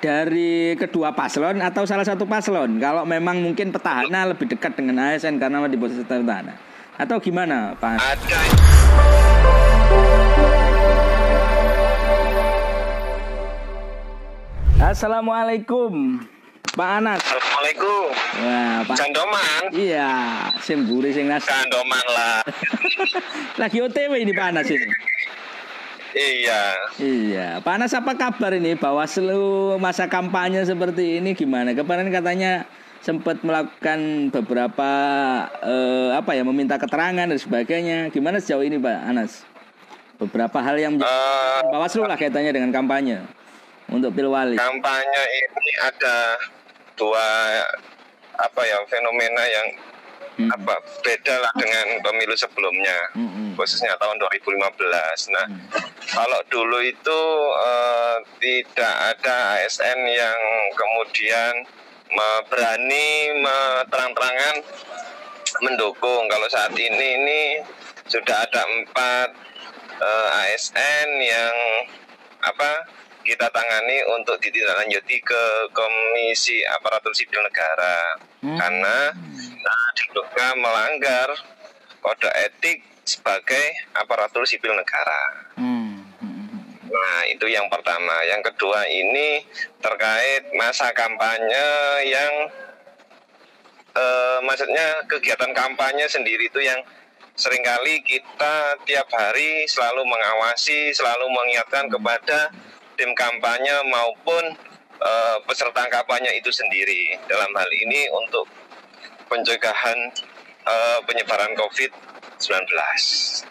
dari kedua paslon atau salah satu paslon kalau memang mungkin petahana lebih dekat dengan ASN karena di posisi petahana atau gimana Pak? Ada. Assalamualaikum Pak Anas. Assalamualaikum. Wah, Pak. Candoman. Iya, sing buri sing nas. Candoman lah. Lagi OTW ini Pak Anas ini. Iya. Iya, Pak Anas apa kabar ini Bawaslu masa kampanye seperti ini gimana? Kemarin katanya sempat melakukan beberapa eh, apa ya meminta keterangan dan sebagainya. Gimana sejauh ini Pak Anas? Beberapa hal yang Eh, Bawaslu lah kaitannya dengan kampanye untuk Pilwali. kampanye ini ada dua apa ya fenomena yang Hmm. apa beda lah dengan pemilu sebelumnya Mm-mm. khususnya tahun 2015. Nah, Hmm. kalau dulu itu eh, tidak ada ASN yang kemudian berani terang-terangan mendukung. Kalau saat ini ini sudah ada empat eh, ASN yang apa kita tangani untuk ditindaklanjuti ke Komisi Aparatur Sipil Negara Hmm. karena nah, diduga melanggar kode etik sebagai aparatur sipil negara. Hmm. Nah, itu yang pertama. Yang kedua ini terkait masa kampanye yang eh, maksudnya kegiatan kampanye sendiri itu yang sering kali kita tiap hari selalu mengawasi, selalu mengingatkan kepada tim kampanye maupun eh, peserta kampanye itu sendiri. Dalam hal ini untuk pencegahan eh, penyebaran COVID-19.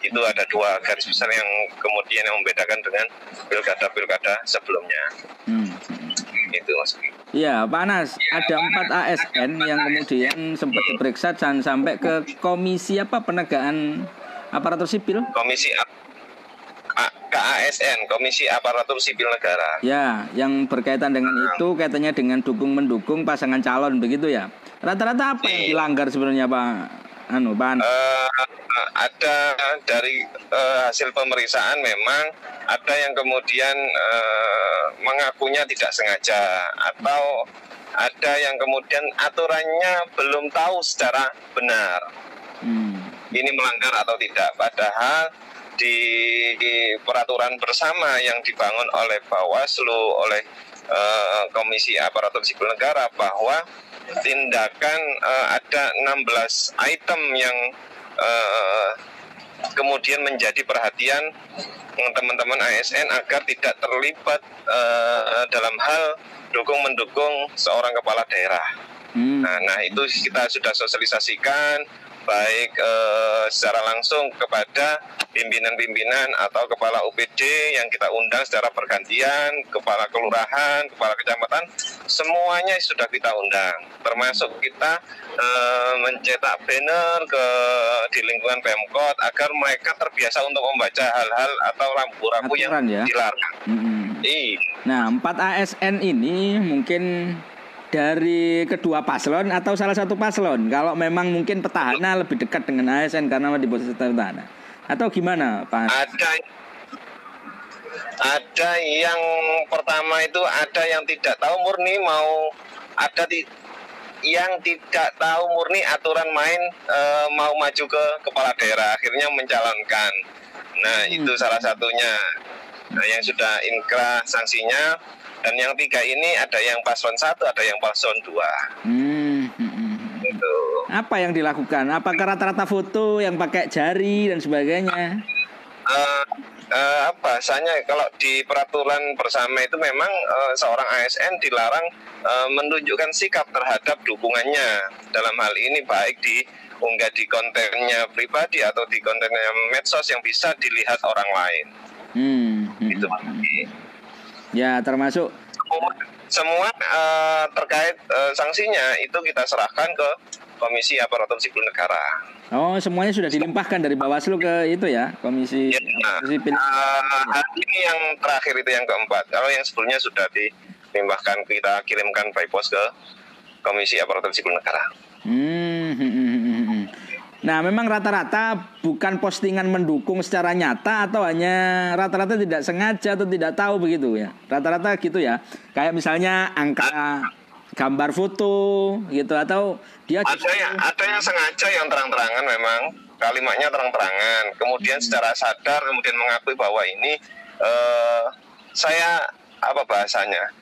Itu ada dua garis besar yang kemudian yang membedakan dengan pilkada-pilkada sebelumnya. Hmm. Itu Mas. Iya, Pak Anas, ada empat ASN yang kemudian sempat diperiksa dan sampai ke komisi apa penegakan aparatur sipil. Komisi KASN, Komisi Aparatur Sipil Negara. Ya, yang berkaitan dengan itu kaitannya dengan dukung mendukung pasangan calon begitu ya. Rata-rata apa yang dilanggar sebenarnya Pak Anu, Pak Anas? Eh, ada dari eh, hasil pemeriksaan memang ada yang kemudian eh, mengakunya tidak sengaja atau ada yang kemudian aturannya belum tahu secara benar Hmm. ini melanggar atau tidak padahal di, di peraturan bersama yang dibangun oleh Bawaslu oleh eh, Komisi Aparatur Sipil Negara bahwa tindakan eh, ada 16 item yang eh, kemudian menjadi perhatian teman-teman ASN agar tidak terlibat eh, dalam hal dukung mendukung seorang kepala daerah. Hmm. Nah, nah itu kita sudah sosialisasikan baik eh, secara langsung kepada pimpinan-pimpinan atau kepala UPD yang kita undang secara bergantian, kepala kelurahan, kepala kecamatan, semuanya sudah kita undang. Termasuk kita eh, mencetak banner ke di lingkungan Pemkot agar mereka terbiasa untuk membaca hal-hal atau rambu-rambu yang ya? dilarang. Hmm. Nah, empat ASN ini mungkin dari kedua paslon atau salah satu paslon? Kalau memang mungkin petahana lebih dekat dengan ASN karena di posisi petahana. Atau gimana Pak ada ada yang pertama itu ada yang tidak tahu murni mau ada di yang tidak tahu murni aturan main eh, mau maju ke kepala daerah akhirnya mencalonkan nah Hmm. itu salah satunya. Nah yang sudah inkrah sanksinya dan yang tiga ini ada yang paslon satu ada yang paslon dua Hmm, hmm, hmm. gitu Apa yang dilakukan? Apakah rata-rata foto yang pakai jari dan sebagainya? Eh, eh, apa bahasanya kalau di peraturan bersama itu memang eh, seorang ASN dilarang eh, menunjukkan sikap terhadap dukungannya dalam hal ini baik di unggah di kontennya pribadi atau di kontennya medsos yang bisa dilihat orang lain Hmm, hmm, itu hmm. Ya, termasuk semua, eh, terkait eh, sanksinya itu kita serahkan ke Komisi Aparatur Sipil Negara. Oh, semuanya sudah dilimpahkan dari Bawaslu ke itu ya, Komisi Ya, Aparatur Sipil. Hari ini yang terakhir itu yang keempat. Kalau yang sebelumnya sudah dilimpahkan kita kirimkan by post ke Komisi Aparatur Sipil Negara. Hmm, hmm, hmm, hmm, hmm. Nah, memang rata-rata bukan postingan mendukung secara nyata atau hanya rata-rata tidak sengaja atau tidak tahu begitu ya. Rata-rata gitu ya. Kayak misalnya angka gambar foto gitu atau dia ada yang ada yang sengaja yang terang-terangan memang kalimatnya terang-terangan. Kemudian secara sadar kemudian mengakui bahwa ini eh, saya apa bahasanya?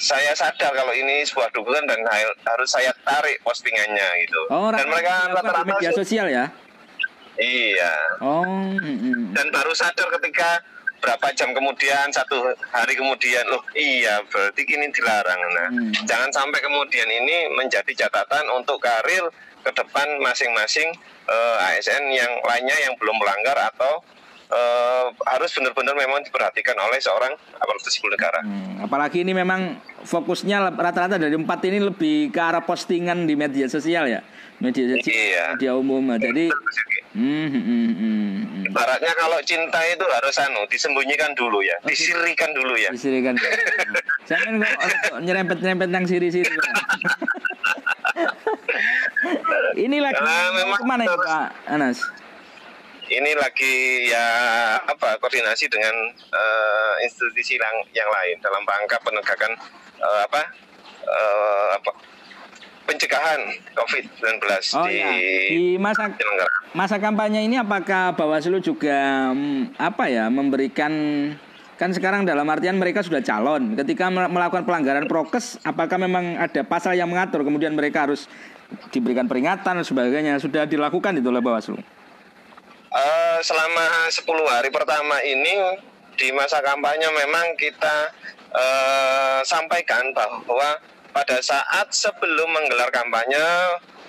Saya sadar kalau ini sebuah dukungan dan harus saya tarik postingannya gitu. Oh, dan mereka rata-rata media sosial ya? Iya. Oh. Mm, Dan baru sadar ketika berapa jam kemudian satu hari kemudian loh iya berarti kini dilarang nah hmm. jangan sampai kemudian ini menjadi catatan untuk karir ke depan masing-masing uh, eh, ASN yang lainnya yang belum melanggar atau uh, harus benar-benar memang diperhatikan oleh seorang aparatur sipil negara. Hmm, apalagi ini memang fokusnya rata-rata dari empat ini lebih ke arah postingan di media sosial ya, media sosial, iya. media umum. Jadi, hmm, hmm, hmm, hmm. ibaratnya kalau cinta itu harus anu disembunyikan dulu ya, disirikan dulu ya. Disirikan. Saya kan nyerempet-nyerempet yang siri-siri. ini lagi nah, memang ke mana ya Pak Anas? Ini lagi ya apa koordinasi dengan uh, institusi yang yang lain dalam rangka penegakan uh, apa uh, apa pencegahan COVID-19 oh, di, ya. di masa masa kampanye ini apakah Bawaslu juga mm, apa ya memberikan kan sekarang dalam artian mereka sudah calon. Ketika melakukan pelanggaran prokes apakah memang ada pasal yang mengatur kemudian mereka harus diberikan peringatan dan sebagainya? Sudah dilakukan itu oleh Bawaslu Uh, selama 10 hari pertama ini di masa kampanye memang kita uh, sampaikan bahwa pada saat sebelum menggelar kampanye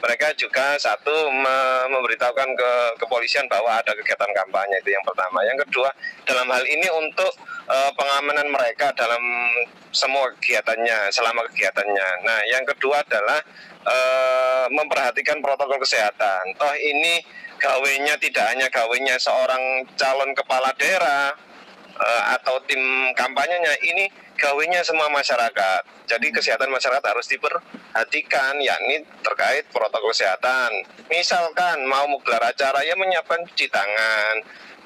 mereka juga satu memberitahukan ke kepolisian bahwa ada kegiatan kampanye itu yang pertama. Yang kedua dalam hal ini untuk uh, pengamanan mereka dalam semua kegiatannya selama kegiatannya. Nah yang kedua adalah uh, memperhatikan protokol kesehatan. Toh ini gawenya tidak hanya gawenya seorang calon kepala daerah uh, atau tim kampanyenya ini gawenya semua masyarakat. Jadi kesehatan masyarakat harus diperhatikan yakni terkait protokol kesehatan. Misalkan mau menggelar acara ya menyiapkan cuci tangan,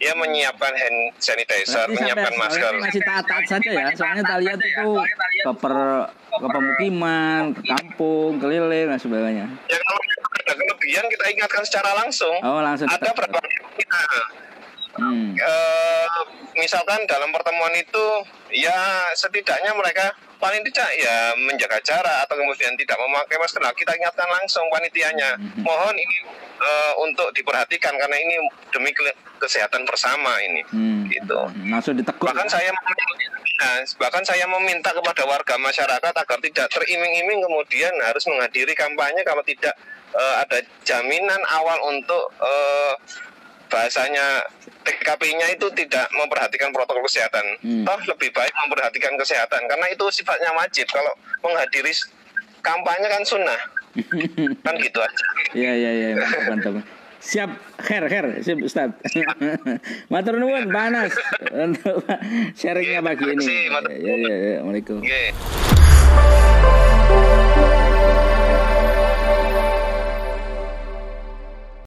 ya menyiapkan hand sanitizer, Berarti menyiapkan masker. Masih taat-taat saja ya, soalnya kita lihat itu ke, per, ke pemukiman, ke kampung, keliling dan sebagainya. Ya kalau ada kelebihan kita ingatkan secara langsung. Oh, langsung. Ada berapa Hmm. E, misalkan dalam pertemuan itu ya setidaknya mereka paling tidak ya menjaga jarak atau kemudian tidak memakai masker. Nah, kita ingatkan langsung panitianya. Hmm. Mohon ini e, untuk diperhatikan karena ini demi kesehatan bersama ini. Hmm. Gitu. Langsung ditegur. Bahkan ya? saya Nah, bahkan saya meminta kepada warga masyarakat agar tidak teriming-iming kemudian harus menghadiri kampanye kalau tidak uh, ada jaminan awal untuk uh, bahasanya TKP-nya itu tidak memperhatikan protokol kesehatan. Hmm. Toh lebih baik memperhatikan kesehatan karena itu sifatnya wajib. Kalau menghadiri kampanye kan sunnah. kan gitu aja. Iya iya iya mantap. Siap, her, her, siap Ustaz. Matur nuwun, panas untuk sharingnya pagi ini. Ya, ya, ya, Assalamualaikum.